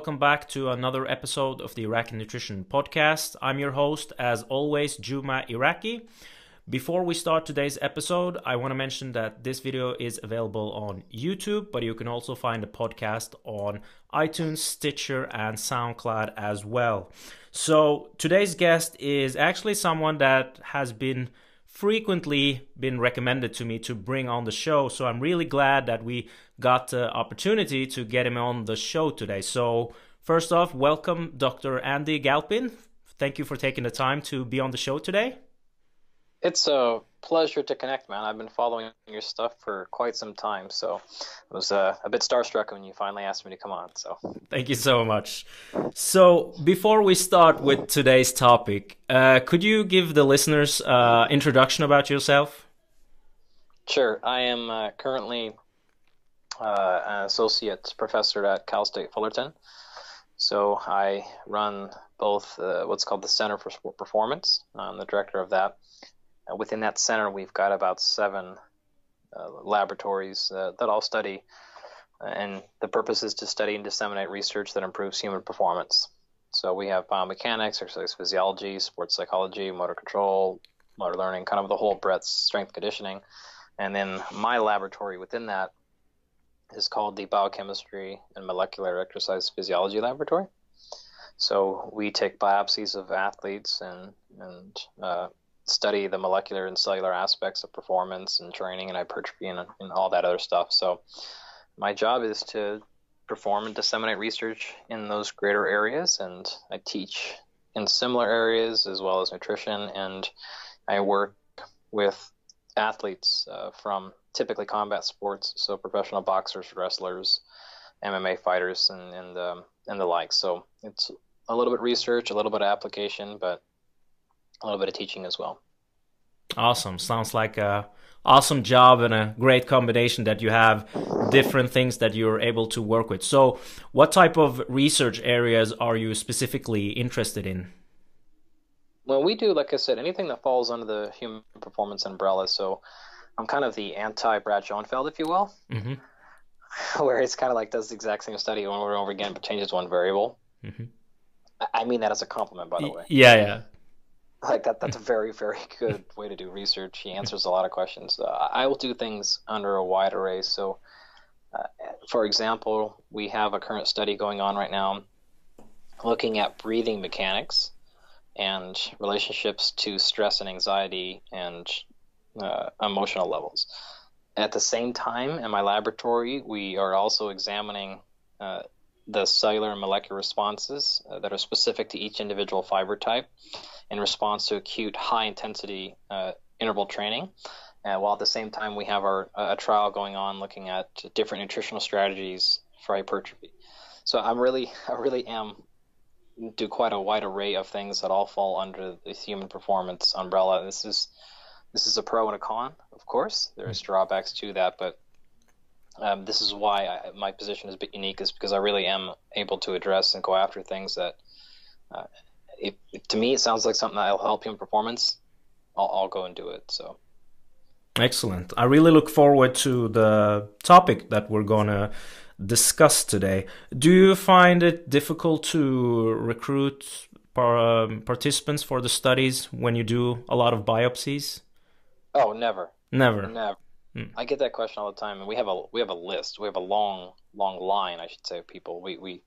welcome back to another episode of the Iraqi Nutrition Podcast. I'm your host, as always, Juma Iraqi. Before we start today's episode, I want to mention that this video is available on YouTube, but you can also find the podcast on iTunes, Stitcher, and SoundCloud as well. So today's guest is actually someone that has been frequently been recommended to me to bring on the show. So I'm really glad that we got the opportunity to get him on the show today. So first off, welcome Dr. Andy Galpin. Thank you for taking the time to be on the show today. It's a pleasure to connect, man. I've been following your stuff for quite some time, so I was uh, a bit starstruck when you finally asked me to come on. So thank you so much. So before we start with today's topic, uh, could you give the listeners uh, introduction about yourself? Sure. I am uh, currently uh, an associate professor at Cal State Fullerton. So I run both uh, what's called the Center for Sport Performance. I'm the director of that uh, within that center, we've got about seven uh, laboratories uh, that all study, and the purpose is to study and disseminate research that improves human performance. So we have biomechanics, exercise physiology, sports psychology, motor control, motor learning, kind of the whole breadth, strength conditioning. And then my laboratory within that is called the Biochemistry and Molecular Exercise Physiology Laboratory. So we take biopsies of athletes and and uh, study the molecular and cellular aspects of performance and training and hypertrophy and, and all that other stuff. So my job is to perform and disseminate research in those greater areas, and I teach in similar areas as well as nutrition, and I work with athletes uh, from typically combat sports, so professional boxers, wrestlers, MMA fighters, and and um, and the like. So it's a little bit research, a little bit of application, but a little bit of teaching as well. Awesome. Sounds like a awesome job and a great combination that you have different things that you're able to work with. So, what type of research areas are you specifically interested in? Well, we do, like I said, anything that falls under the human performance umbrella. So, I'm kind of the anti Brad Schoenfeld, if you will, mm-hmm. where it's kind of like does the exact same study over and over again, but changes one variable. Mm-hmm. I mean that as a compliment, by the way. Yeah, yeah like that that's a very very good way to do research he answers a lot of questions uh, i will do things under a wide array so uh, for example we have a current study going on right now looking at breathing mechanics and relationships to stress and anxiety and uh, emotional levels at the same time in my laboratory we are also examining uh, the cellular and molecular responses uh, that are specific to each individual fiber type in response to acute high intensity uh, interval training. Uh, while at the same time, we have our a trial going on looking at different nutritional strategies for hypertrophy. So I'm really, I really am do quite a wide array of things that all fall under the human performance umbrella. This is this is a pro and a con, of course. There's drawbacks to that, but um, this is why I, my position is a bit unique, is because I really am able to address and go after things that uh, if, if, to me it sounds like something that'll help you in performance, I'll, I'll go and do it. So. Excellent. I really look forward to the topic that we're going to discuss today. Do you find it difficult to recruit par- um, participants for the studies when you do a lot of biopsies? Oh, never. Never. Never. Hmm. I get that question all the time, and we have a we have a list. We have a long long line, I should say, of people. We we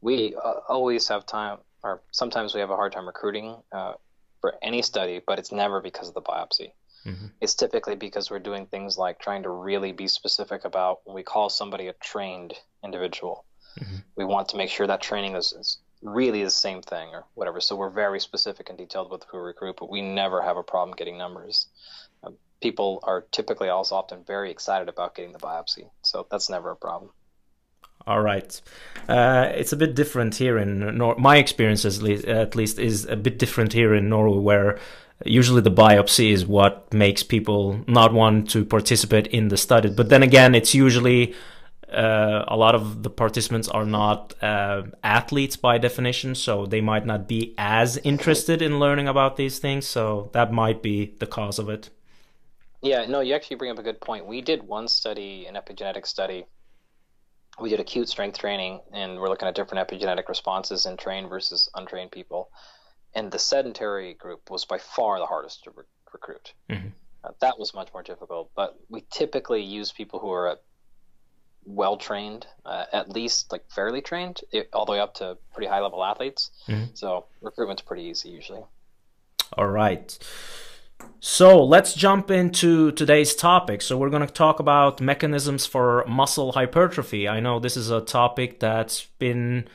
we uh, always have time or sometimes we have a hard time recruiting uh, for any study, but it's never because of the biopsy. Mm-hmm. It's typically because we're doing things like trying to really be specific about when we call somebody a trained individual. Mm-hmm. We want to make sure that training is, is, really the same thing or whatever. So we're very specific and detailed with who we recruit, but we never have a problem getting numbers. People are typically also often very excited about getting the biopsy, so that's never a problem. All right. Uh, it's a bit different here in Nor- my experience, at least, at least, is a bit different here in Norway, where usually the biopsy is what makes people not want to participate in the study. But then again, it's usually uh, a lot of the participants are not uh, athletes by definition, so they might not be as interested in learning about these things. So that might be the cause of it. Yeah, no, you actually bring up a good point. We did one study, an epigenetic study, we did acute strength training, and we're looking at different epigenetic responses in trained versus untrained people. And the sedentary group was by far the hardest to re- recruit. Mm-hmm. Uh, that was much more difficult, but we typically use people who are well trained, uh, at least like fairly trained, it, all the way up to pretty high level athletes. Mm-hmm. So recruitment's pretty easy usually. All right. So let's jump into today's topic. So we're going to talk about mechanisms for muscle hypertrophy. I know this is a topic that's been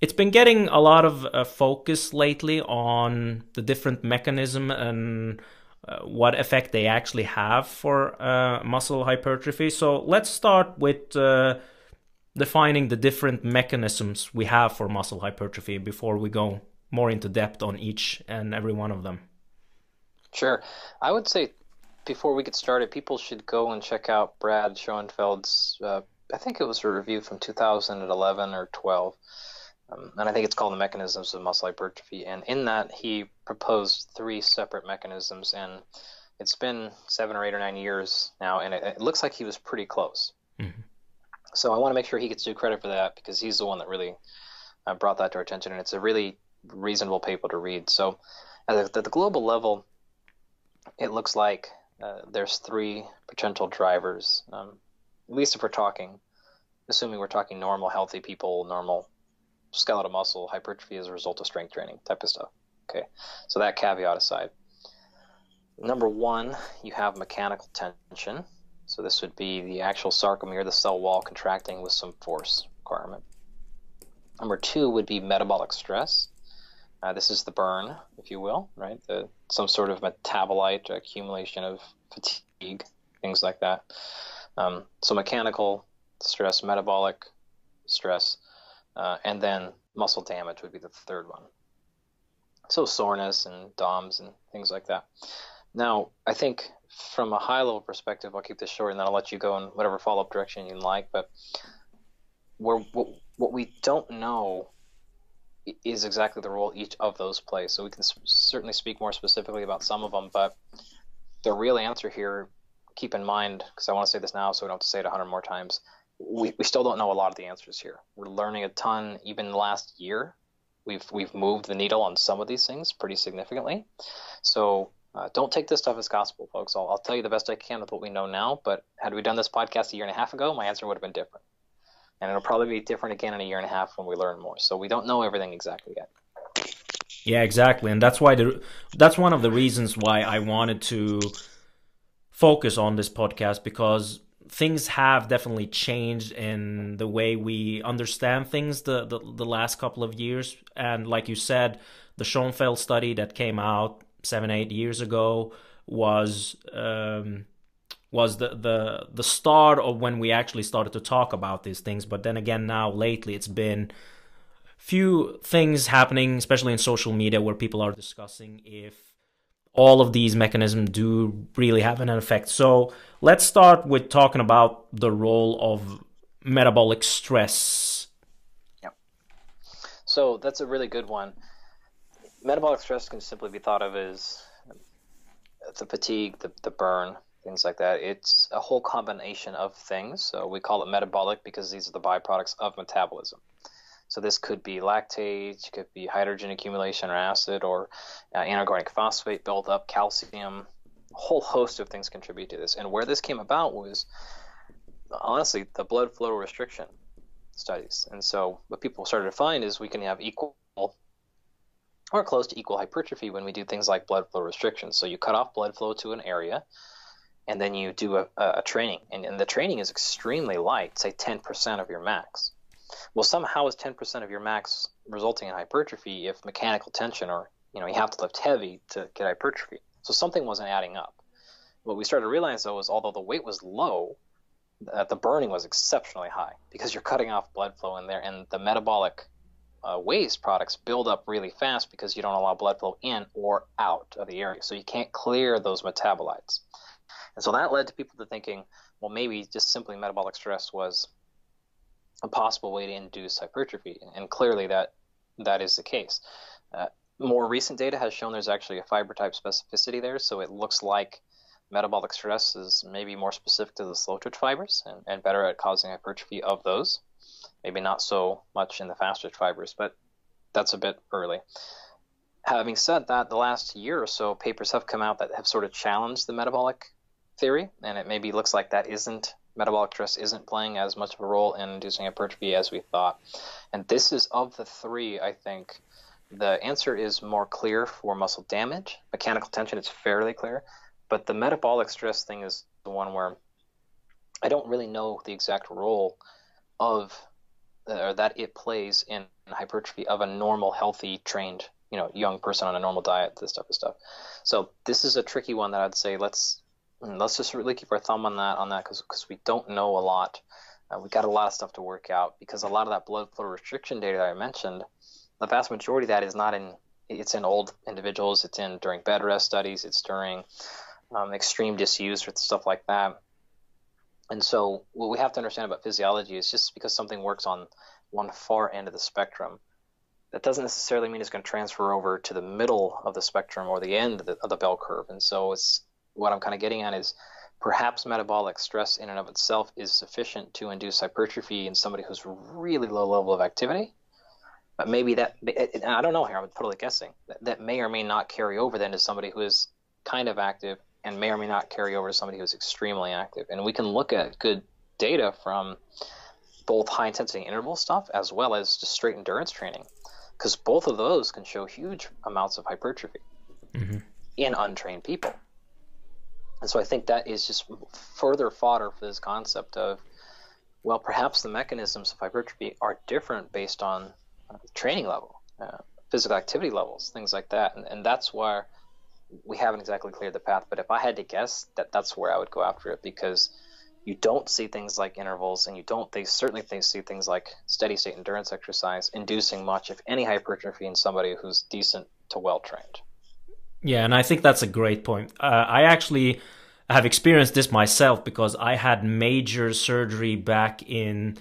it's been getting a lot of uh, focus lately on the different mechanism and uh, what effect they actually have for uh, muscle hypertrophy. So let's start with uh, defining the different mechanisms we have for muscle hypertrophy before we go more into depth on each and every one of them. Sure. I would say before we get started, people should go and check out Brad Schoenfeld's, uh, I think it was a review from 2011 or 12. Um, and I think it's called The Mechanisms of Muscle Hypertrophy. And in that, he proposed three separate mechanisms. And it's been seven or eight or nine years now, and it, it looks like he was pretty close. Mm-hmm. So I want to make sure he gets due credit for that because he's the one that really uh, brought that to our attention. And it's a really reasonable paper to read. So at the, at the global level, it looks like uh, there's three potential drivers. Um, at least if we're talking, assuming we're talking normal, healthy people, normal skeletal muscle hypertrophy as a result of strength training type of stuff. Okay, so that caveat aside. Number one, you have mechanical tension. So this would be the actual sarcomere, the cell wall contracting with some force requirement. Number two would be metabolic stress. Uh, this is the burn, if you will, right? The, some sort of metabolite accumulation of fatigue, things like that. Um, so mechanical stress, metabolic stress, uh, and then muscle damage would be the third one. So soreness and DOMS and things like that. Now, I think from a high level perspective, I'll keep this short and then I'll let you go in whatever follow up direction you like. But what, what we don't know is exactly the role each of those plays. So we can certainly speak more specifically about some of them, but the real answer here, keep in mind, because I want to say this now so we don't have to say it a hundred more times, we, we still don't know a lot of the answers here. We're learning a ton. Even last year, we've we've moved the needle on some of these things pretty significantly. So uh, don't take this stuff as gospel, folks. I'll, I'll tell you the best I can with what we know now. But had we done this podcast a year and a half ago, my answer would have been different and it'll probably be different again in a year and a half when we learn more. So we don't know everything exactly yet. Yeah, exactly, and that's why the that's one of the reasons why I wanted to focus on this podcast because things have definitely changed in the way we understand things the, the, the last couple of years. And like you said, the Schoenfeld study that came out seven, eight years ago was um, was the the the start of when we actually started to talk about these things. But then again now lately it's been few things happening especially in social media where people are discussing if all of these mechanisms do really have an effect. So let's start with talking about the role of metabolic stress. Yep. So that's a really good one. Metabolic stress can simply be thought of as the fatigue the, the burn things like that. It's a whole combination of things. So we call it metabolic because these are the byproducts of metabolism. So this could be lactate, could be hydrogen accumulation or acid, or uh, inorganic phosphate buildup, calcium. A whole host of things contribute to this. And where this came about was honestly the blood flow restriction studies. And so what people started to find is we can have equal or close to equal hypertrophy when we do things like blood flow restriction. So you cut off blood flow to an area and then you do a, a training, and, and the training is extremely light, say 10% of your max. Well, somehow is 10% of your max resulting in hypertrophy if mechanical tension or you know you have to lift heavy to get hypertrophy. So something wasn't adding up. What we started to realize though was although the weight was low, uh, the burning was exceptionally high because you're cutting off blood flow in there, and the metabolic uh, waste products build up really fast because you don't allow blood flow in or out of the area. So you can't clear those metabolites. And so that led to people to thinking, well, maybe just simply metabolic stress was a possible way to induce hypertrophy, and clearly that that is the case. Uh, more recent data has shown there's actually a fiber type specificity there, so it looks like metabolic stress is maybe more specific to the slow twitch fibers and, and better at causing hypertrophy of those. maybe not so much in the fast twitch fibers, but that's a bit early. Having said that, the last year or so, papers have come out that have sort of challenged the metabolic theory, and it maybe looks like that isn't metabolic stress isn't playing as much of a role in inducing hypertrophy as we thought. And this is of the three, I think, the answer is more clear for muscle damage. Mechanical tension is fairly clear, but the metabolic stress thing is the one where I don't really know the exact role of uh, or that it plays in hypertrophy of a normal, healthy, trained, you know, young person on a normal diet. This type of stuff. So this is a tricky one that I'd say let's let's just really keep our thumb on that on that because we don't know a lot. Uh, we got a lot of stuff to work out because a lot of that blood flow restriction data that I mentioned, the vast majority of that is not in. It's in old individuals. It's in during bed rest studies. It's during um, extreme disuse or stuff like that. And so, what we have to understand about physiology is just because something works on one far end of the spectrum, that doesn't necessarily mean it's going to transfer over to the middle of the spectrum or the end of the, of the bell curve. And so, it's what I'm kind of getting at is perhaps metabolic stress in and of itself is sufficient to induce hypertrophy in somebody who's really low level of activity. But maybe that, I don't know here, I'm totally guessing, that, that may or may not carry over then to somebody who is kind of active and may or may not carry over to somebody who's extremely active. And we can look at good data from both high intensity interval stuff as well as just straight endurance training, because both of those can show huge amounts of hypertrophy mm-hmm. in untrained people. And so I think that is just further fodder for this concept of, well, perhaps the mechanisms of hypertrophy are different based on uh, training level, uh, physical activity levels, things like that. And, and that's where we haven't exactly cleared the path. But if I had to guess, that that's where I would go after it because you don't see things like intervals, and you don't they certainly they see things like steady state endurance exercise inducing much, if any, hypertrophy in somebody who's decent to well trained. Yeah, and I think that's a great point. Uh, I actually have experienced this myself because I had major surgery back in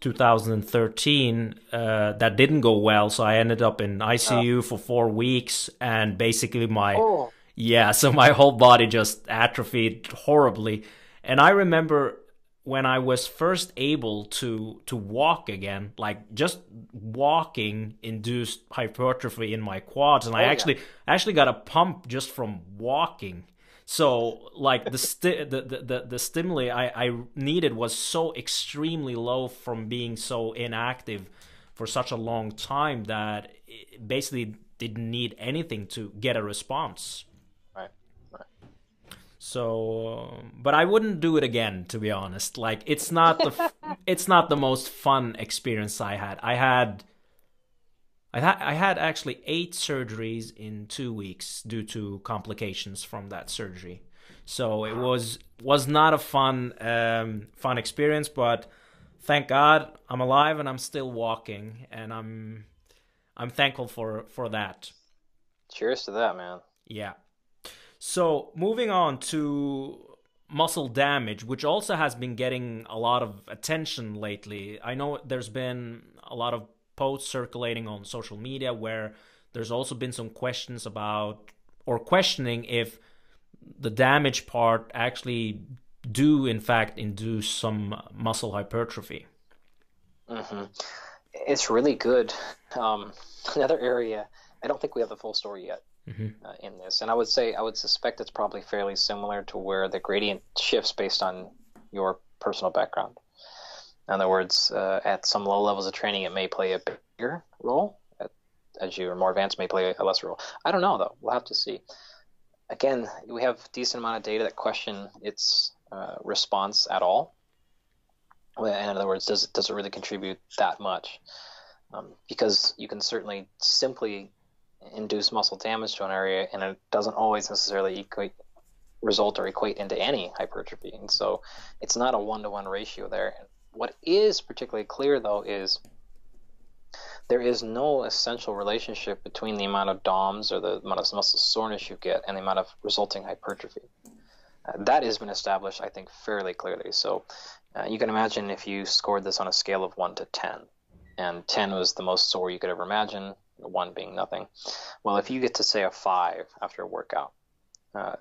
2013 uh, that didn't go well. So I ended up in ICU oh. for four weeks, and basically my oh. yeah, so my whole body just atrophied horribly. And I remember when I was first able to to walk again, like just walking induced hypertrophy in my quads, and oh, I actually yeah. actually got a pump just from walking. So like the, sti- the, the the the stimuli I I needed was so extremely low from being so inactive for such a long time that it basically didn't need anything to get a response. So, but I wouldn't do it again, to be honest. Like, it's not the it's not the most fun experience I had. I had, I had, I had actually eight surgeries in two weeks due to complications from that surgery. So it was was not a fun um, fun experience, but thank God I'm alive and I'm still walking, and I'm I'm thankful for for that. Cheers to that, man. Yeah. So moving on to muscle damage, which also has been getting a lot of attention lately. I know there's been a lot of posts circulating on social media where there's also been some questions about or questioning if the damage part actually do in fact induce some muscle hypertrophy. Mm-hmm. It's really good. Um, another area, I don't think we have the full story yet, mm-hmm. uh, in this. And I would say, I would suspect it's probably fairly similar to where the gradient shifts based on your personal background. In other words, uh, at some low levels of training, it may play a bigger role. At, as you are more advanced, may play a lesser role. I don't know though. We'll have to see. Again, we have decent amount of data that question its uh, response at all. In other words, does it does it really contribute that much? Um, because you can certainly simply induce muscle damage to an area, and it doesn't always necessarily equate result or equate into any hypertrophy. And so it's not a one to one ratio there. What is particularly clear though is there is no essential relationship between the amount of DOMs or the amount of muscle soreness you get and the amount of resulting hypertrophy. Uh, that has been established, I think, fairly clearly. So uh, you can imagine if you scored this on a scale of 1 to 10, and 10 was the most sore you could ever imagine, one being nothing. Well, if you get to say a five after a workout, uh,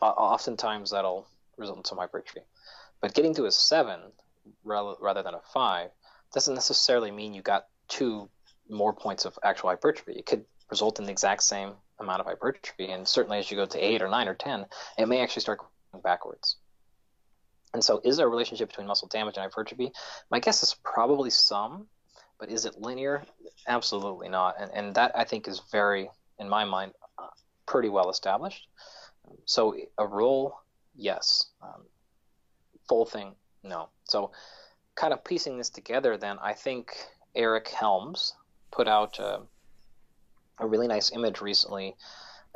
oftentimes that'll result in some hypertrophy. But getting to a seven rather than a five doesn't necessarily mean you got two more points of actual hypertrophy. It could result in the exact same amount of hypertrophy, and certainly as you go to eight or nine or ten, it may actually start going backwards. And so, is there a relationship between muscle damage and hypertrophy? My guess is probably some, but is it linear? Absolutely not. And, and that I think is very, in my mind, uh, pretty well established. So, a rule, yes. Um, full thing, no. So, kind of piecing this together, then I think Eric Helms put out a really nice image recently,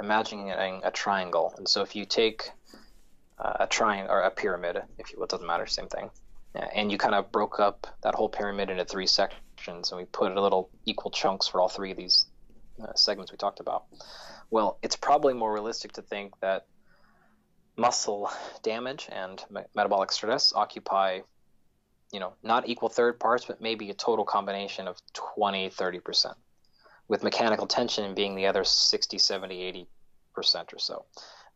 imagining a triangle. And so, if you take uh, a triangle or a pyramid, if you it doesn't matter, same thing. And you kind of broke up that whole pyramid into three sections, and we put a little equal chunks for all three of these uh, segments we talked about. Well, it's probably more realistic to think that muscle damage and me- metabolic stress occupy, you know, not equal third parts, but maybe a total combination of 20, 30%, with mechanical tension being the other 60, 70, 80% or so.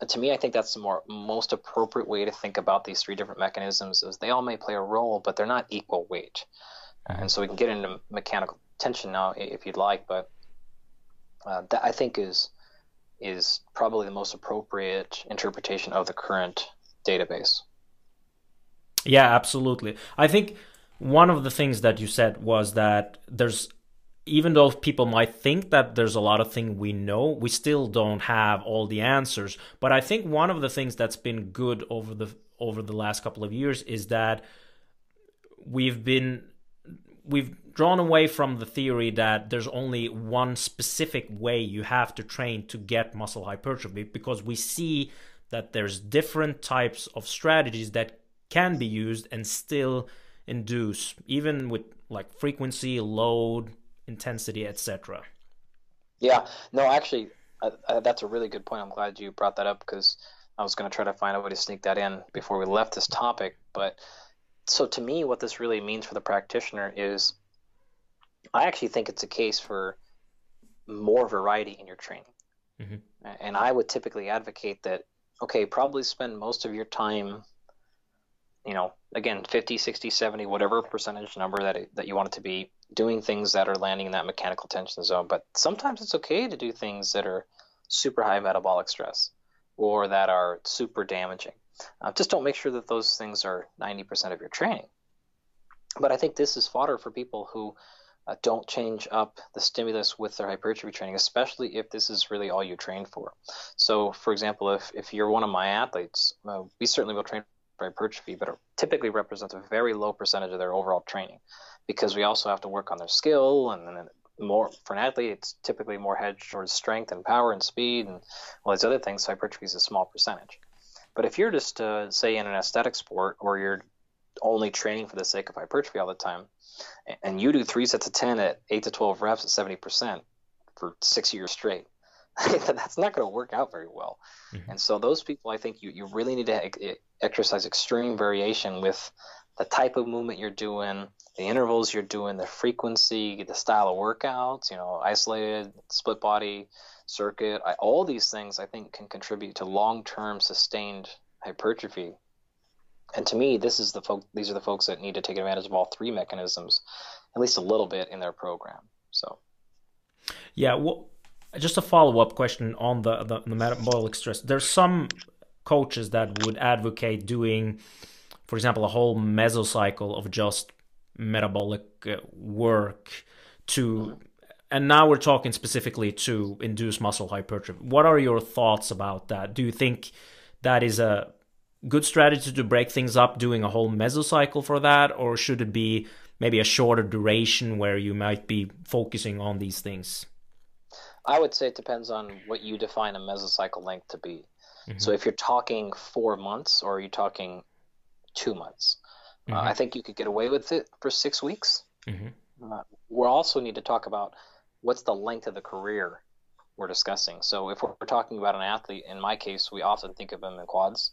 And to me, I think that's the more most appropriate way to think about these three different mechanisms. Is they all may play a role, but they're not equal weight. Mm-hmm. And so we can get into mechanical tension now if you'd like, but uh, that I think is is probably the most appropriate interpretation of the current database. Yeah, absolutely. I think one of the things that you said was that there's even though people might think that there's a lot of things we know, we still don't have all the answers. But I think one of the things that's been good over the over the last couple of years is that we've been we've drawn away from the theory that there's only one specific way you have to train to get muscle hypertrophy because we see that there's different types of strategies that can be used and still induce even with like frequency load intensity, etc. Yeah, no, actually, uh, uh, that's a really good point. I'm glad you brought that up because I was going to try to find a way to sneak that in before we left this topic. But so to me, what this really means for the practitioner is I actually think it's a case for more variety in your training. Mm-hmm. And I would typically advocate that, okay, probably spend most of your time you know, again, 50, 60, 70, whatever percentage number that it, that you want it to be, doing things that are landing in that mechanical tension zone. But sometimes it's okay to do things that are super high metabolic stress or that are super damaging. Uh, just don't make sure that those things are 90% of your training. But I think this is fodder for people who uh, don't change up the stimulus with their hypertrophy training, especially if this is really all you train for. So, for example, if, if you're one of my athletes, uh, we certainly will train hypertrophy, but it typically represents a very low percentage of their overall training because we also have to work on their skill and then more for an athlete it's typically more hedged towards strength and power and speed and all these other things so hypertrophy is a small percentage but if you're just uh, say in an aesthetic sport or you're only training for the sake of hypertrophy all the time and you do three sets of 10 at 8 to 12 reps at 70% for six years straight that's not going to work out very well. Mm-hmm. And so those people, I think you, you really need to exercise extreme variation with the type of movement you're doing, the intervals you're doing, the frequency, the style of workouts, you know, isolated, split body, circuit, I, all these things I think can contribute to long-term sustained hypertrophy. And to me, this is the folk, these are the folks that need to take advantage of all three mechanisms, at least a little bit in their program. So, yeah, well, just a follow up question on the, the, the metabolic stress. There's some coaches that would advocate doing, for example, a whole mesocycle of just metabolic uh, work to and now we're talking specifically to induce muscle hypertrophy. What are your thoughts about that? Do you think that is a good strategy to break things up doing a whole mesocycle for that or should it be maybe a shorter duration where you might be focusing on these things? I would say it depends on what you define a mesocycle length to be. Mm-hmm. So if you're talking four months or are you talking two months, uh, mm-hmm. uh, I think you could get away with it for six weeks. Mm-hmm. Uh, we also need to talk about what's the length of the career we're discussing. So if we're, talking about an athlete, in my case, we often think of them in quads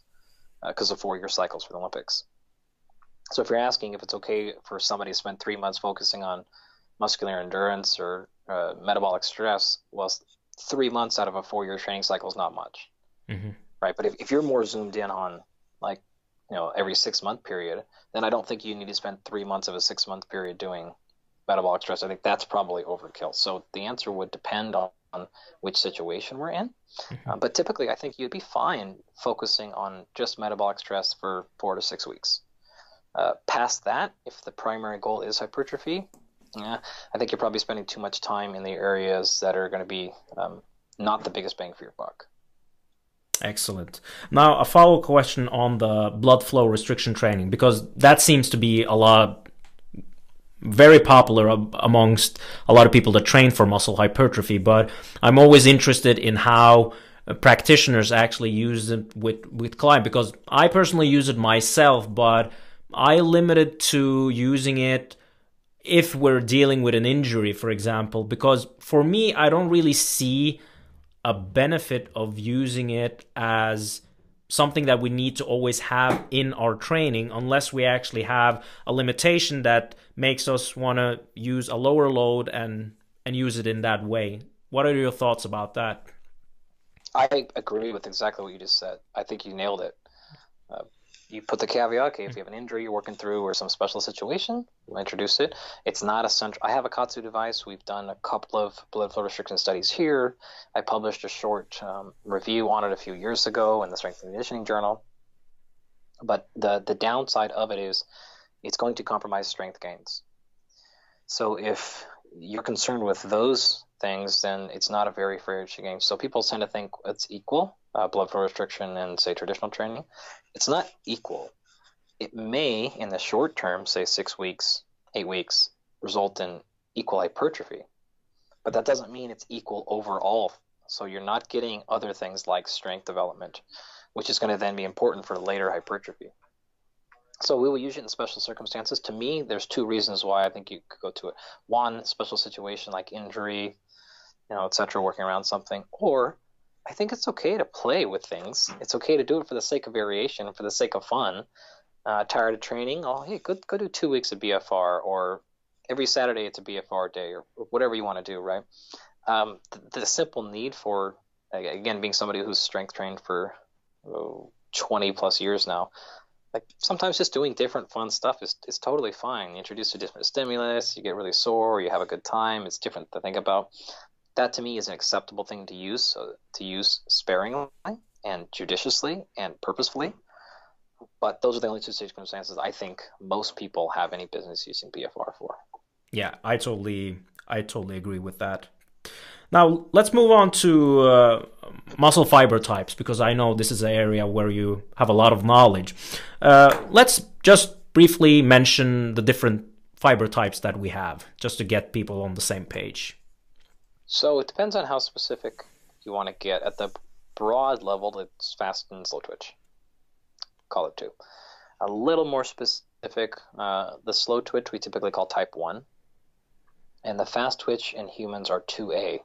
because uh, of four-year cycles for the Olympics. So if you're asking if it's okay for somebody to spend three months focusing on muscular endurance or uh, metabolic stress, well, three months out of a four year training cycle is not much. Mm-hmm. Right. But if, if you're more zoomed in on like you know every six month period, then I don't think you need to spend three months of a six month period doing metabolic stress. I think that's probably overkill. So the answer would depend on, on which situation we're in. Mm-hmm. Uh, but typically, I think you'd be fine focusing on just metabolic stress for four to six weeks. Uh, past that, if the primary goal is hypertrophy, yeah, I think you're probably spending too much time in the areas that are going to be um, not the biggest bang for your buck. Excellent. Now, a follow question on the blood flow restriction training, because that seems to be a lot very popular amongst a lot of people that train for muscle hypertrophy. But I'm always interested in how uh, practitioners actually use it with with client because I personally use it myself, but I limit it to using it if we're dealing with an injury, for example, because for me, I don't really see a benefit of using it as something that we need to always have in our training unless we actually have a limitation that makes us want to use a lower load and and use it in that way. What are your thoughts about that? I agree with exactly what you just said. I think you nailed it. Uh, you put the caveat okay if you have an injury you're working through or some special situation you introduce it. It's not a central i have a KAATSU device. We've done a couple of blood flow restriction studies here. I published a short um, review on it a few years ago in the strength and conditioning journal. But the the downside of it is it's going to compromise strength gains. So if you're concerned with those things then it's not a very fair game so people tend to think it's equal uh, blood flow restriction and say traditional training it's not equal. It may, in the short term, say six weeks, eight weeks, result in equal hypertrophy, but that doesn't mean it's equal overall. So you're not getting other things like strength development, which is going to then be important for later hypertrophy. So we will use it in special circumstances. To me, there's two reasons why I think you could go to it. One, special situation like injury, you know, etc., working around something, or I think it's okay to play with things. It's okay to do it for the sake of variation, for the sake of fun. Uh, tired of training? Oh, hey, go go do two weeks of BFR, or every Saturday it's a BFR day, or, whatever you want to do, right? Um, the, the, simple need for again being somebody who's strength trained for oh, 20 plus years now, like sometimes just doing different fun stuff is, is totally fine. You introduce a different stimulus, you get really sore, you have a good time. It's different to think about that to me is an acceptable thing to use so to use sparingly and judiciously and purposefully. But those are the only two circumstances i think most people have any business using bfr for. Yeah i totally i totally agree with that. Now let's move on to uh, muscle fiber types because i know this is an area where you have a lot of knowledge. Uh, let's just briefly mention the different fiber types that we have just to get people on the same page so it depends on how specific you want to get. At the broad level, it's fast and slow twitch. Call it two. A little more specific, uh, the slow twitch we typically call type 1, and the fast twitch in humans are 2A.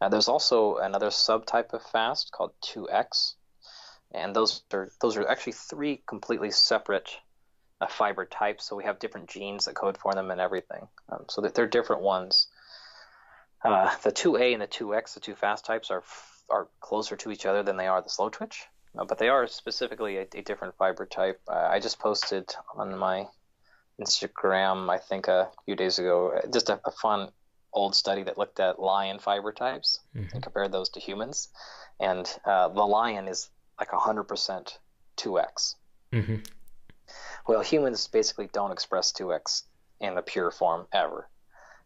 Now, there's also another subtype of fast called 2X, and those are those are actually three completely separate uh, fiber types. So we have different genes that code for them and everything. Um, so that they're different ones. Uh, the 2A and the 2X, the two fast types, are are closer to each other than they are the slow twitch, uh, but they are specifically a, a different fiber type. Uh, I just posted on my Instagram, I think a few days ago, uh, just a, a fun old study that looked at lion fiber types mm-hmm. and compared those to humans, and uh, the lion is like 100% 2X. Mm-hmm. Well, humans basically don't express 2X in the pure form ever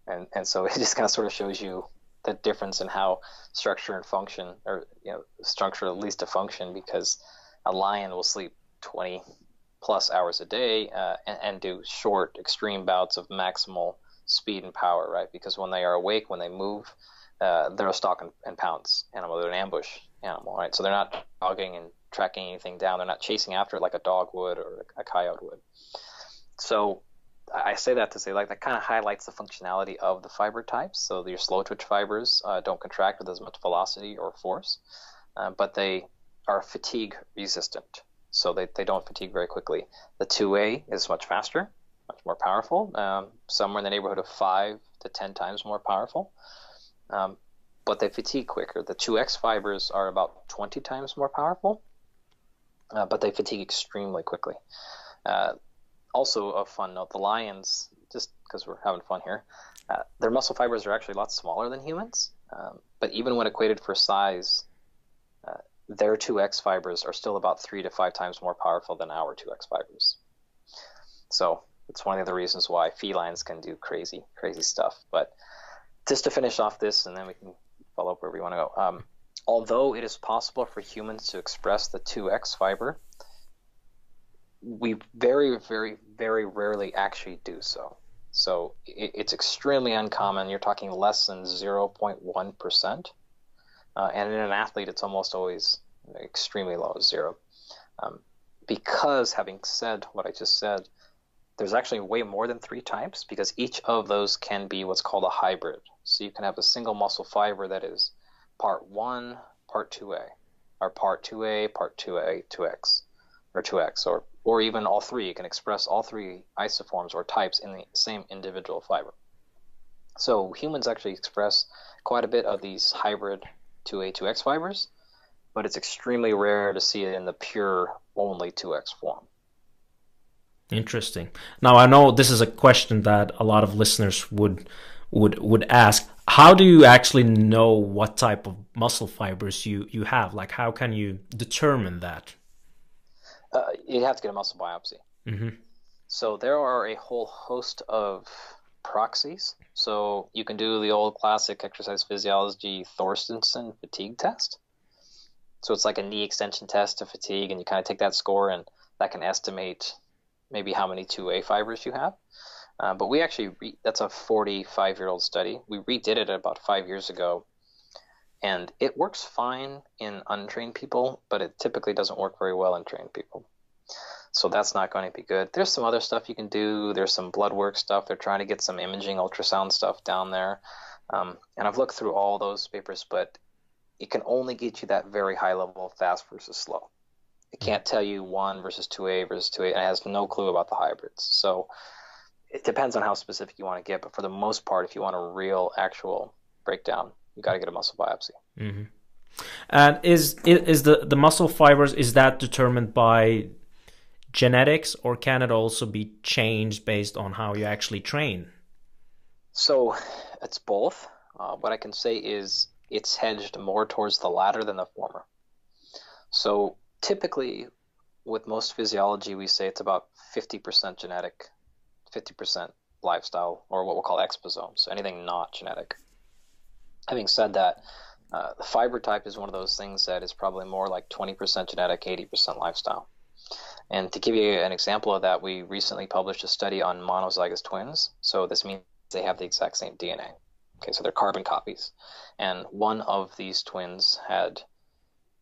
and and so it just kind of sort of shows you the difference in how structure and function, or you know, structure at least to function, because a lion will sleep 20 plus hours a day uh, and, and, do short, extreme bouts of maximal speed and power, right? Because when they are awake, when they move, uh, they're a stalk and, and pounce animal. They're an ambush animal, right? So they're not dogging and tracking anything down. They're not chasing after it like a dog would or a coyote would. So I say that to say like that kind of highlights the functionality of the fiber types. So your slow twitch fibers uh, don't contract with as much velocity or force, uh, but they are fatigue resistant. So they, they don't fatigue very quickly. The 2A is much faster, much more powerful, um, somewhere in the neighborhood of 5 to 10 times more powerful. Um, but they fatigue quicker. The 2X fibers are about 20 times more powerful, uh, but they fatigue extremely quickly. Uh, also, a fun note: the lions, just because we're having fun here, uh, their muscle fibers are actually a lot smaller than humans. Um, but even when equated for size, uh, their 2x fibers are still about three to five times more powerful than our 2x fibers. So it's one of the reasons why felines can do crazy, crazy stuff. But just to finish off this, and then we can follow up where we want to go. Um, although it is possible for humans to express the 2x fiber, we very, very, very rarely actually do so. So it, it's extremely uncommon. You're talking less than 0.1%. Uh, and in an athlete, it's almost always extremely low, zero. Um, because, having said what I just said, there's actually way more than three types because each of those can be what's called a hybrid. So you can have a single muscle fiber that is part 1, part 2A, or part 2A, part 2A, 2X, or 2X, or, or even all three. You can express all three isoforms or types in the same individual fiber. So humans actually express quite a bit of these hybrid 2A, 2X fibers, but it's extremely rare to see it in the pure only 2X form. Interesting. Now I know this is a question that a lot of listeners would would would ask. How do you actually know what type of muscle fibers you you have? Like how can you determine that? Uh, you have to get a muscle biopsy. Mm-hmm. So there are a whole host of proxies. So you can do the old classic exercise physiology Thorstensson fatigue test. So it's like a knee extension test to fatigue, and you kind of take that score, and that can estimate maybe how many 2A fibers you have. Uh, but we actually, re- that's a 45 year old study. We redid it about five years ago. And it works fine in untrained people, but it typically doesn't work very well in trained people. So that's not going to be good. There's some other stuff you can do. There's some blood work stuff. They're trying to get some imaging ultrasound stuff down there. Um, and I've looked through all those papers, but it can only get you that very high level of fast versus slow. It can't tell you one versus 2A versus 2A, and it has no clue about the hybrids. So it depends on how specific you want to get, but for the most part, if you want a real, actual breakdown, you got to get a muscle biopsy. Mm-hmm. And is is the the muscle fibers is that determined by genetics, or can it also be changed based on how you actually train? So it's both. Uh, what I can say is it's hedged more towards the latter than the former. So typically with most physiology we say it's about 50% genetic 50% lifestyle or what we'll call exposomes, anything not genetic having said that uh, the fiber type is one of those things that is probably more like 20% genetic 80% lifestyle. And to give you an example of that we recently published a study on monozygous twins. So this means they have the exact same dna okay so they're carbon copies. And one of these twins had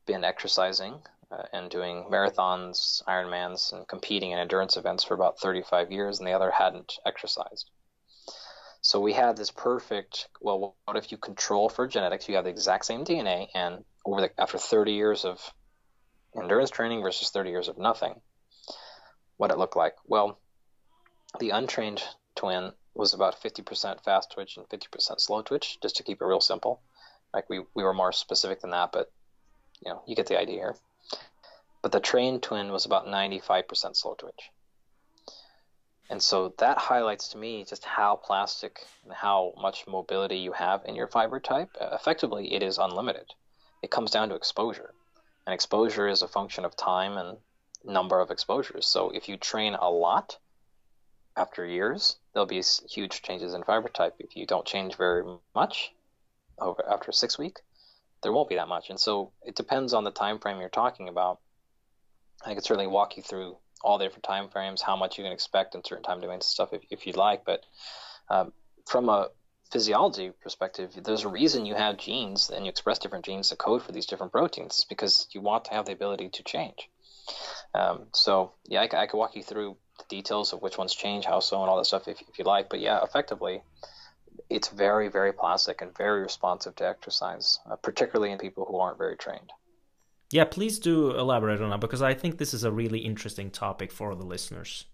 been exercising uh, and doing marathons, Ironmans, and competing in endurance events for about 35 years, and the other hadn't exercised. So we had this perfect. Well, what if you control for genetics? You have the exact same DNA, and over the, after 30 years of endurance training versus 30 years of nothing, what it looked like? Well, the untrained twin was about 50% fast twitch and 50% slow twitch, just to keep it real simple. Like we, we were more specific than that, but you know, you get the idea here but the trained twin was about 95% slow twitch. And so that highlights to me just how plastic and how much mobility you have in your fiber type. Uh, effectively, it is unlimited. It comes down to exposure. And exposure is a function of time and number of exposures. So if you train a lot after years, there'll be huge changes in fiber type. If you don't change very much over after six week, there won't be that much. And so it depends on the time frame you're talking about I could certainly walk you through all the different time frames, how much you can expect in certain time domains and stuff if, if you'd like. But um, from a physiology perspective, there's a reason you have genes and you express different genes to code for these different proteins. It's because you want to have the ability to change. Um, so yeah, I, I, could walk you through the details of which ones change, how so, and all that stuff if, if you like. But yeah, effectively, it's very, very plastic and very responsive to exercise, uh, particularly in people who aren't very trained. Yeah, please do elaborate on that because I think this is a really interesting topic for the listeners.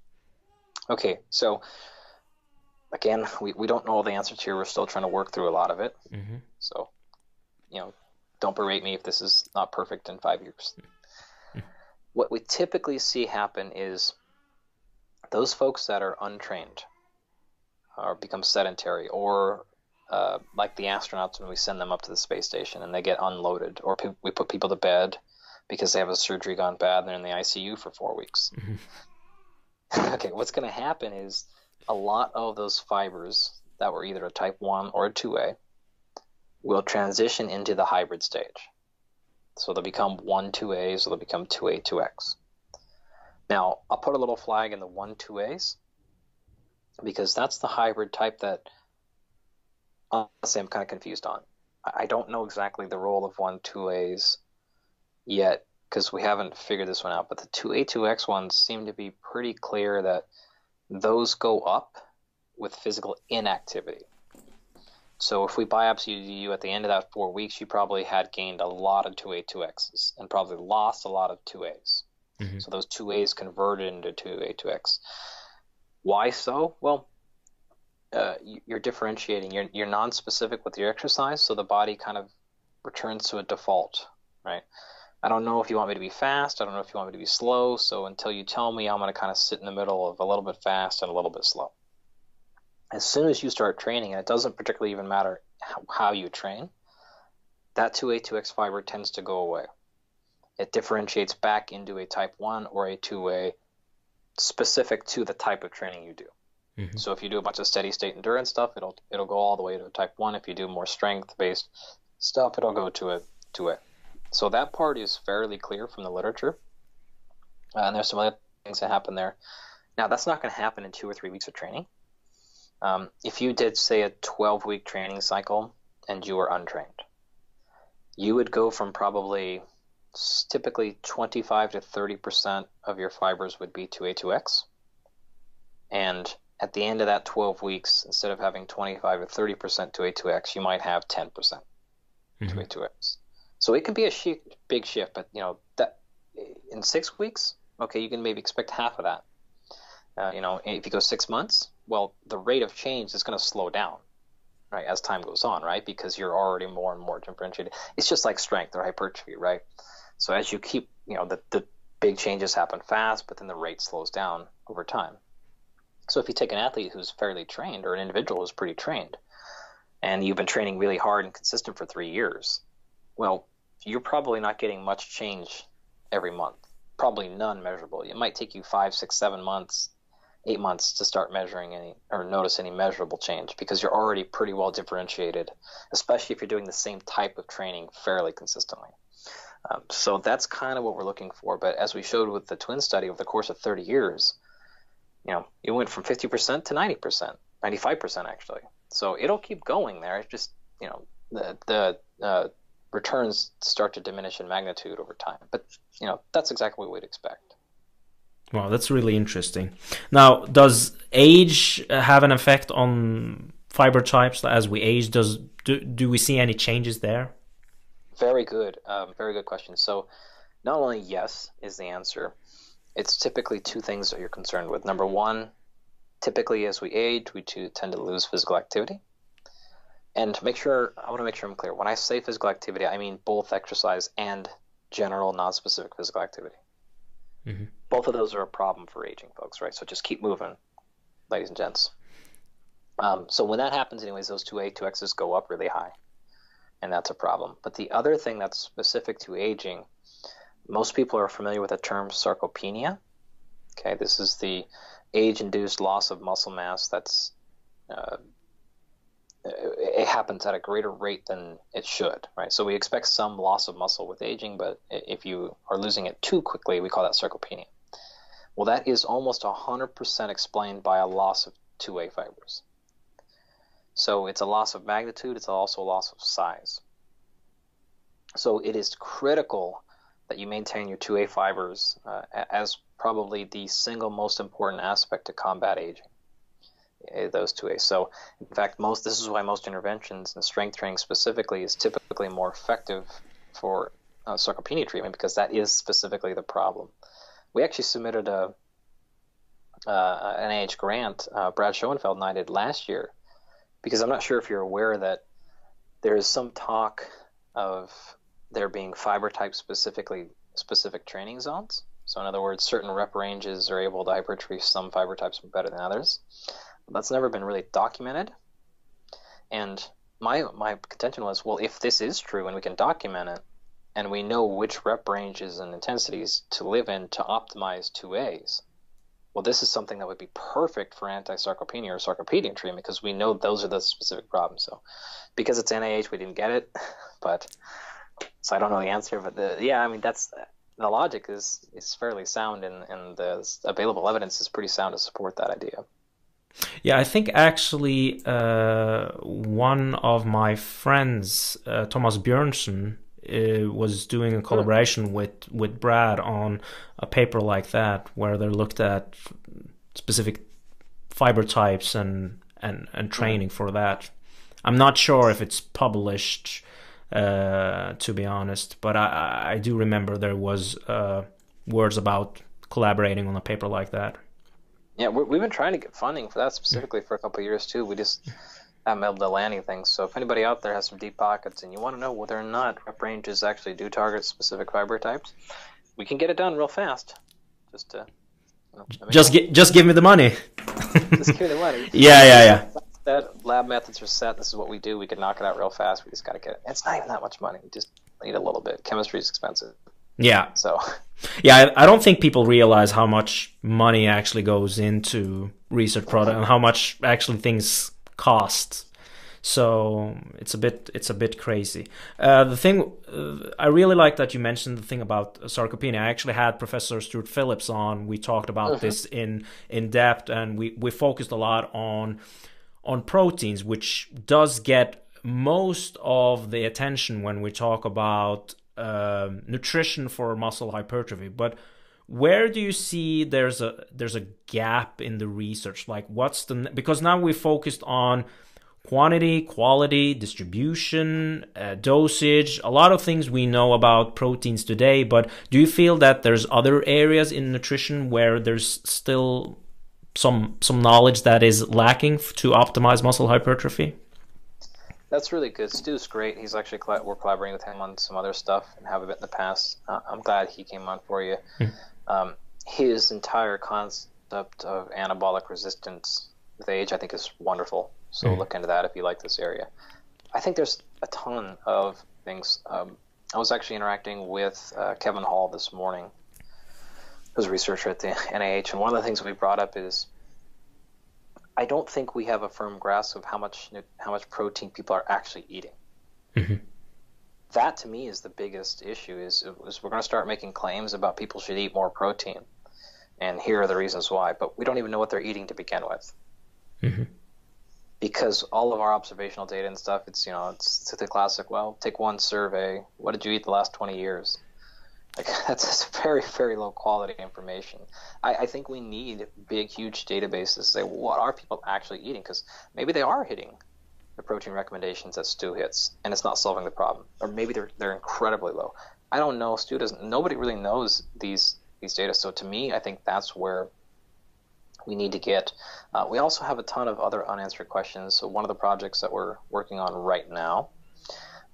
Okay, so again, we, we don't know all the answers here. We're still trying to work through a lot of it. Mm-hmm. So, you know, don't berate me if this is not perfect in five years. what we typically see happen is those folks that are untrained or become sedentary or uh, like the astronauts when we send them up to the space station and they get unloaded or pe- we put people to bed because they have a surgery gone bad and they're in the ICU for four weeks. Mm-hmm. okay, what's going to happen is a lot of those fibers that were either a type 1 or a 2A will transition into the hybrid stage. So they'll become 1 2As or they'll become 2A 2X. Now, I'll put a little flag in the 1 2As because that's the hybrid type that honestly I'm kind of confused on. I don't know exactly the role of 1 2As yet because we haven't figured this one out, but the 2A 2X ones seem to be pretty clear that those go up with physical inactivity. So if we biopsy you at the end of that four weeks, you probably had gained a lot of 2A, 2Xs and probably lost a lot of 2As. Mm-hmm. So those 2As converted into 2A, 2X. Why so? Well, uh, you're differentiating. You're, you're non-specific with your exercise, so the body kind of returns to a default, right? I don't know if you want me to be fast. I don't know if you want me to be slow. So until you tell me, I'm going to kind of sit in the middle of a little bit fast and a little bit slow. As soon as you start training, and it doesn't particularly even matter how, you train, that 2A, 2X fiber tends to go away. It differentiates back into a type 1 or a 2A specific to the type of training you do. Mm-hmm. So if you do a bunch of steady state endurance stuff, it'll it'll go all the way to a type 1. If you do more strength based stuff, it'll go to a to a so that part is fairly clear from the literature. Uh, and there's some other things that happen there. Now, that's not going to happen in two or three weeks of training. Um, if you did, say, a 12 week training cycle and you were untrained, you would go from probably typically 25 to 30% of your fibers would be 2A2X. And at the end of that 12 weeks, instead of having 25 or 30% 2A2X, you might have 10% mm-hmm. 2A2X. So it can be a big shift, but you know that in six weeks, okay, you can maybe expect half of that. Uh, you know, if you go six months, well, the rate of change is going to slow down, right, as time goes on, right, because you're already more and more differentiated. It's just like strength or hypertrophy, right? So as you keep, you know, the the big changes happen fast, but then the rate slows down over time. So if you take an athlete who's fairly trained or an individual who's pretty trained, and you've been training really hard and consistent for three years, well, you're probably not getting much change every month. Probably none measurable. It might take you five, six, seven months, eight months to start measuring any or notice any measurable change because you're already pretty well differentiated, especially if you're doing the same type of training fairly consistently. Um, so that's kind of what we're looking for. But as we showed with the twin study over the course of 30 years, you know, it went from 50% to 90%, 95% actually. So it'll keep going there. It's just, you know, the, the uh, returns start to diminish in magnitude over time. But you know that's exactly what we'd expect. Wow, that's really interesting. Now, does age have an effect on fiber types as we age? Does do, do we see any changes there? Very good, um, very good question. So, not only yes is the answer. It's typically two things that you're concerned with. Number one, typically as we age, we tend to lose physical activity. And to make sure, I want to make sure I'm clear. When I say physical activity, I mean both exercise and general non-specific physical activity. Mm-hmm. Both of those are a problem for aging folks, right? So just keep moving, ladies and gents. Um, so when that happens, anyways, those two A, two X's go up really high, and that's a problem. But the other thing that's specific to aging, most people are familiar with the term sarcopenia. Okay, this is the age-induced loss of muscle mass that's uh, it happens at a greater rate than it should, right? So we expect some loss of muscle with aging, but if you are losing it too quickly, we call that sarcopenia. Well, that is almost 100% explained by a loss of 2A fibers. So it's a loss of magnitude, it's also a loss of size. So it is critical that you maintain your 2A fibers uh, as probably the single most important aspect to combat aging. Eh, those two ways. So, in fact, most this is why most interventions and strength training specifically is typically more effective for uh, sarcopenia treatment because that is specifically the problem. We actually submitted a uh, an NIH grant. Uh, Brad Schoenfeld and I did last year because I'm not sure if you're aware that there is some talk of there being fiber type specifically specific training zones. So in other words, certain rep ranges are able to hypertrophy some fiber types better than others. That's never been really documented. And my my contention was, well, if this is true and we can document it, and we know which rep ranges and intensities to live in to optimize 2As, well, this is something that would be perfect for anti-sarcopenia or sarcopenia treatment because we know those are the specific problems. So, because it's NIH, we didn't get it, but so I don't know the answer. But the yeah, I mean that's the logic is is fairly sound, and and the available evidence is pretty sound to support that idea. Yeah, I think actually uh, one of my friends, uh, Thomas Bjørnsen, uh, was doing a collaboration mm. with with Brad on a paper like that, where they looked at specific fiber types and and and training mm. for that. I'm not sure if it's published, uh, to be honest, but I I do remember there was uh, words about collaborating on a paper like that. Yeah, we've been trying to get funding for that specifically for a couple years too. We just haven't been able to land anything. So if anybody out there has some deep pockets and you want to know whether or not rep ranges actually do target specific fiber types, we can get it done real fast. Just to you know, just get just give me the money. just give me the money. yeah, yeah, yeah. That lab methods are set. This is what we do. We can knock it out real fast. We just got to get it. It's not even that much money. We just need a little bit. Chemistry is expensive. Yeah. So. Yeah, I, I don't think people realize how much money actually goes into research product and how much actually things cost. So it's a bit it's a bit crazy. Uh, the thing uh, I really like that you mentioned the thing about sarcopenia. I actually had Professor Stuart Phillips on. We talked about uh-huh. this in in depth, and we we focused a lot on on proteins, which does get most of the attention when we talk about um, nutrition for muscle hypertrophy, but where do you see there's a there's a gap in the research? Like, what's the because now we focused on quantity, quality, distribution, uh, dosage, a lot of things we know about proteins today. But do you feel that there's other areas in nutrition where there's still some some knowledge that is lacking to optimize muscle hypertrophy? That's really good. Stu's great. He's actually we're collaborating with him on some other stuff and have a bit in the past. Uh, I'm glad he came on for you. Mm. Um, his entire concept of anabolic resistance with age, I think, is wonderful. So mm. look into that if you like this area. I think there's a ton of things. Um, I was actually interacting with uh, Kevin Hall this morning, who's a researcher at the NIH, and one of the things we brought up is I don't think we have a firm grasp of how much how much protein people are actually eating. Mm-hmm. That to me is the biggest issue. Is, is we're going to start making claims about people should eat more protein, and here are the reasons why. But we don't even know what they're eating to begin with. Mm-hmm. Because all of our observational data and stuff, it's you know, it's, it's the classic. Well, take one survey. What did you eat the last twenty years? Like that's very very low quality information. I, I think we need big huge databases to say what are people actually eating because maybe they are hitting the protein recommendations that Stu hits and it's not solving the problem, or maybe they're they're incredibly low. I don't know. Stu doesn't. Nobody really knows these these data. So to me, I think that's where we need to get. Uh, we also have a ton of other unanswered questions. So one of the projects that we're working on right now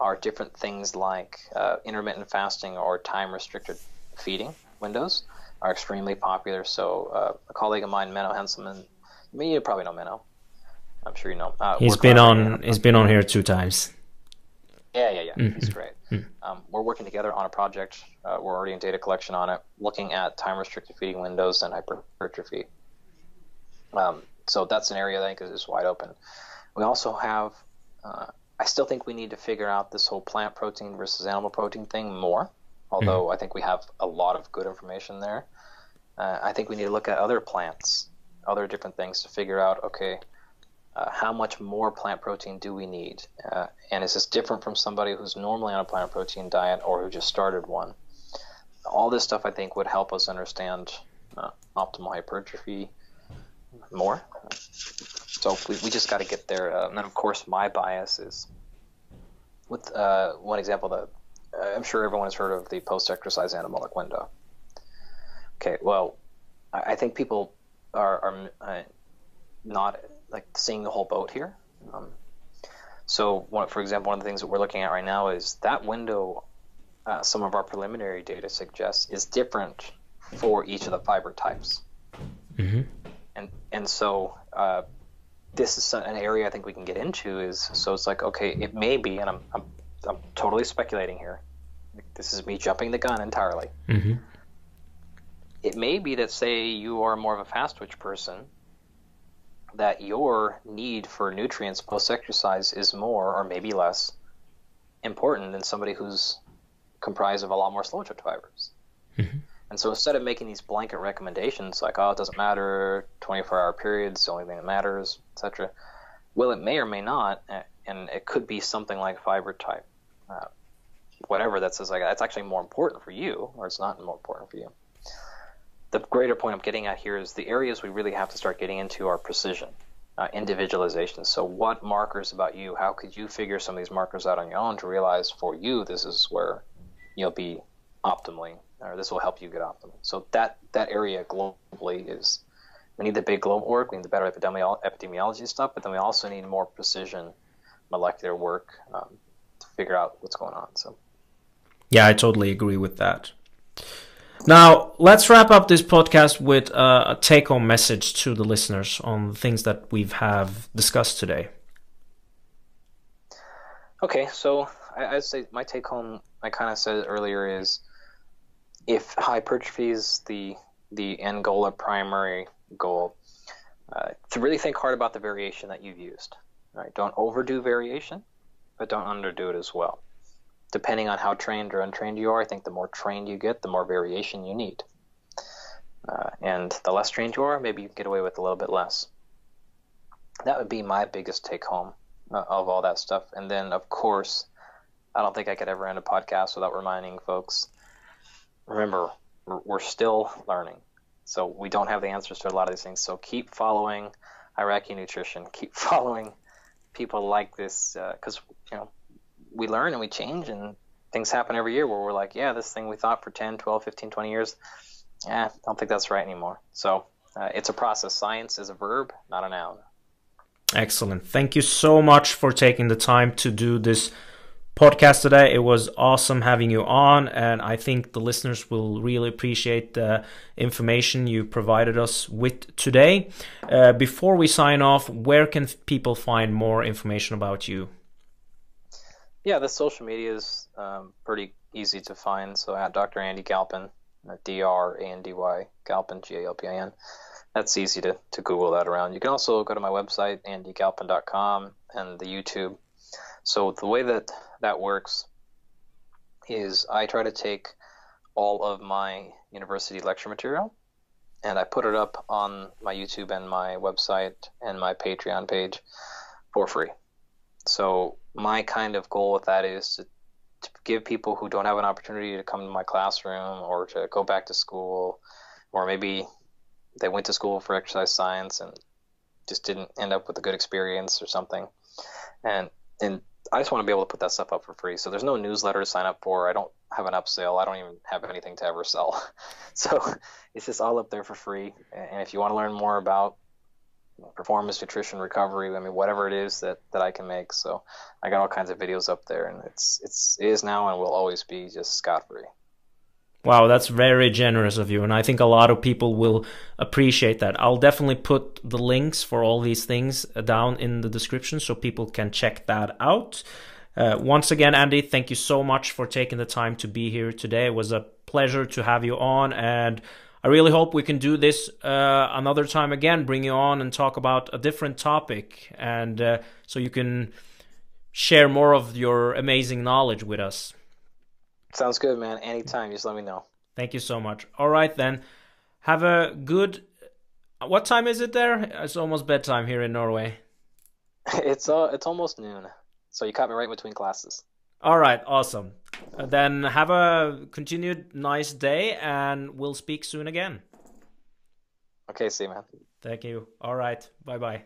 are different things like uh, intermittent fasting or time restricted feeding windows are extremely popular. So uh, a colleague of mine, Menno Henselmans, I mean, you probably know Menno. I'm sure you know. Uh, he's been on. He's been on here two times. Yeah, yeah, yeah. Mm-hmm. He's great. Mm-hmm. Um, we're working together on a project. Uh, we're already in data collection on it, looking at time restricted feeding windows and hypertrophy. Um, so that's an area that I think is, is wide open. We also have uh, I still think we need to figure out this whole plant protein versus animal protein thing more. Although mm-hmm. I think we have a lot of good information there. Uh, I think we need to look at other plants, other different things to figure out okay, uh, how much more plant protein do we need? Uh, and is this different from somebody who's normally on a plant protein diet or who just started one? All this stuff I think would help us understand uh, optimal hypertrophy more. So we, we just got to get there. Uh, and then, of course, my bias is with uh, one example that uh, I'm sure everyone has heard of the post-exercise anabolic window. Okay, well, I, I think people are, are uh, not like seeing the whole boat here. Um, so, one, for example, one of the things that we're looking at right now is that window. Uh, some of our preliminary data suggests is different for each of the fiber types. Mm-hmm. And and so uh, this is an area I think we can get into. Is so it's like okay, it may be, and I'm I'm, I'm totally speculating here. This is me jumping the gun entirely. Mm-hmm. It may be that say you are more of a fast twitch person, that your need for nutrients post exercise is more or maybe less important than somebody who's comprised of a lot more slow twitch fibers. And so instead of making these blanket recommendations like, oh, it doesn't matter, 24 hour periods, the only thing that matters, etc., well, it may or may not, and it could be something like fiber type, uh, whatever that says like that's actually more important for you, or it's not more important for you. The greater point I'm getting at here is the areas we really have to start getting into are precision, uh, individualization. So, what markers about you? How could you figure some of these markers out on your own to realize for you this is where you'll be optimally or this will help you get optimal. So that that area globally is we need the big global work, we need the better epidemiology stuff, but then we also need more precision molecular work um, to figure out what's going on. So yeah, I totally agree with that. Now, let's wrap up this podcast with a take home message to the listeners on the things that we've have discussed today. Okay, so I, I'd say my take home, I kind of said earlier, is if hypertrophy is the the end goal or primary goal, uh, to really think hard about the variation that you've used. Right? Don't overdo variation, but don't underdo it as well. Depending on how trained or untrained you are, I think the more trained you get, the more variation you need. Uh, and the less trained you are, maybe you can get away with a little bit less. That would be my biggest take home uh, of all that stuff. And then, of course, I don't think I could ever end a podcast without reminding folks remember, we're still learning. So we don't have the answers to a lot of these things. So keep following Iraqi nutrition. Keep following people like this because uh, you know we learn and we change and things happen every year where we're like, yeah, this thing we thought for 10, 12, 15, 20 years, yeah, I don't think that's right anymore. So uh, it's a process. Science is a verb, not a noun. Excellent. Thank you so much for taking the time to do this podcast today. It was awesome having you on, and I think the listeners will really appreciate the information you provided us with today. Uh, before we sign off, where can people find more information about you? Yeah, the social media is um, pretty easy to find. So at Dr. Andy Galpin, uh, D R A N D Y, Galpin, G A L P I N. That's easy to, to Google that around. You can also go to my website, andygalpin.com, and the YouTube so the way that that works is I try to take all of my university lecture material and I put it up on my YouTube and my website and my Patreon page for free. So my kind of goal with that is to, to give people who don't have an opportunity to come to my classroom or to go back to school or maybe they went to school for exercise science and just didn't end up with a good experience or something. And and I just want to be able to put that stuff up for free. So there's no newsletter to sign up for. I don't have an upsell. I don't even have anything to ever sell. So it's just all up there for free. And if you want to learn more about performance, nutrition, recovery, I mean, whatever it is that, that I can make. So I got all kinds of videos up there and it's, it's, it is now and will always be just scot free. Wow, that's very generous of you. And I think a lot of people will appreciate that. I'll definitely put the links for all these things down in the description so people can check that out. Uh, once again, Andy, thank you so much for taking the time to be here today. It was a pleasure to have you on. And I really hope we can do this uh, another time again, bring you on and talk about a different topic. And uh, so you can share more of your amazing knowledge with us. Sounds good, man. Anytime, just let me know. Thank you so much. All right, then. Have a good. What time is it there? It's almost bedtime here in Norway. It's uh, it's almost noon. So you caught me right between classes. All right, awesome. Then have a continued nice day, and we'll speak soon again. Okay, see you, man. Thank you. All right, bye bye.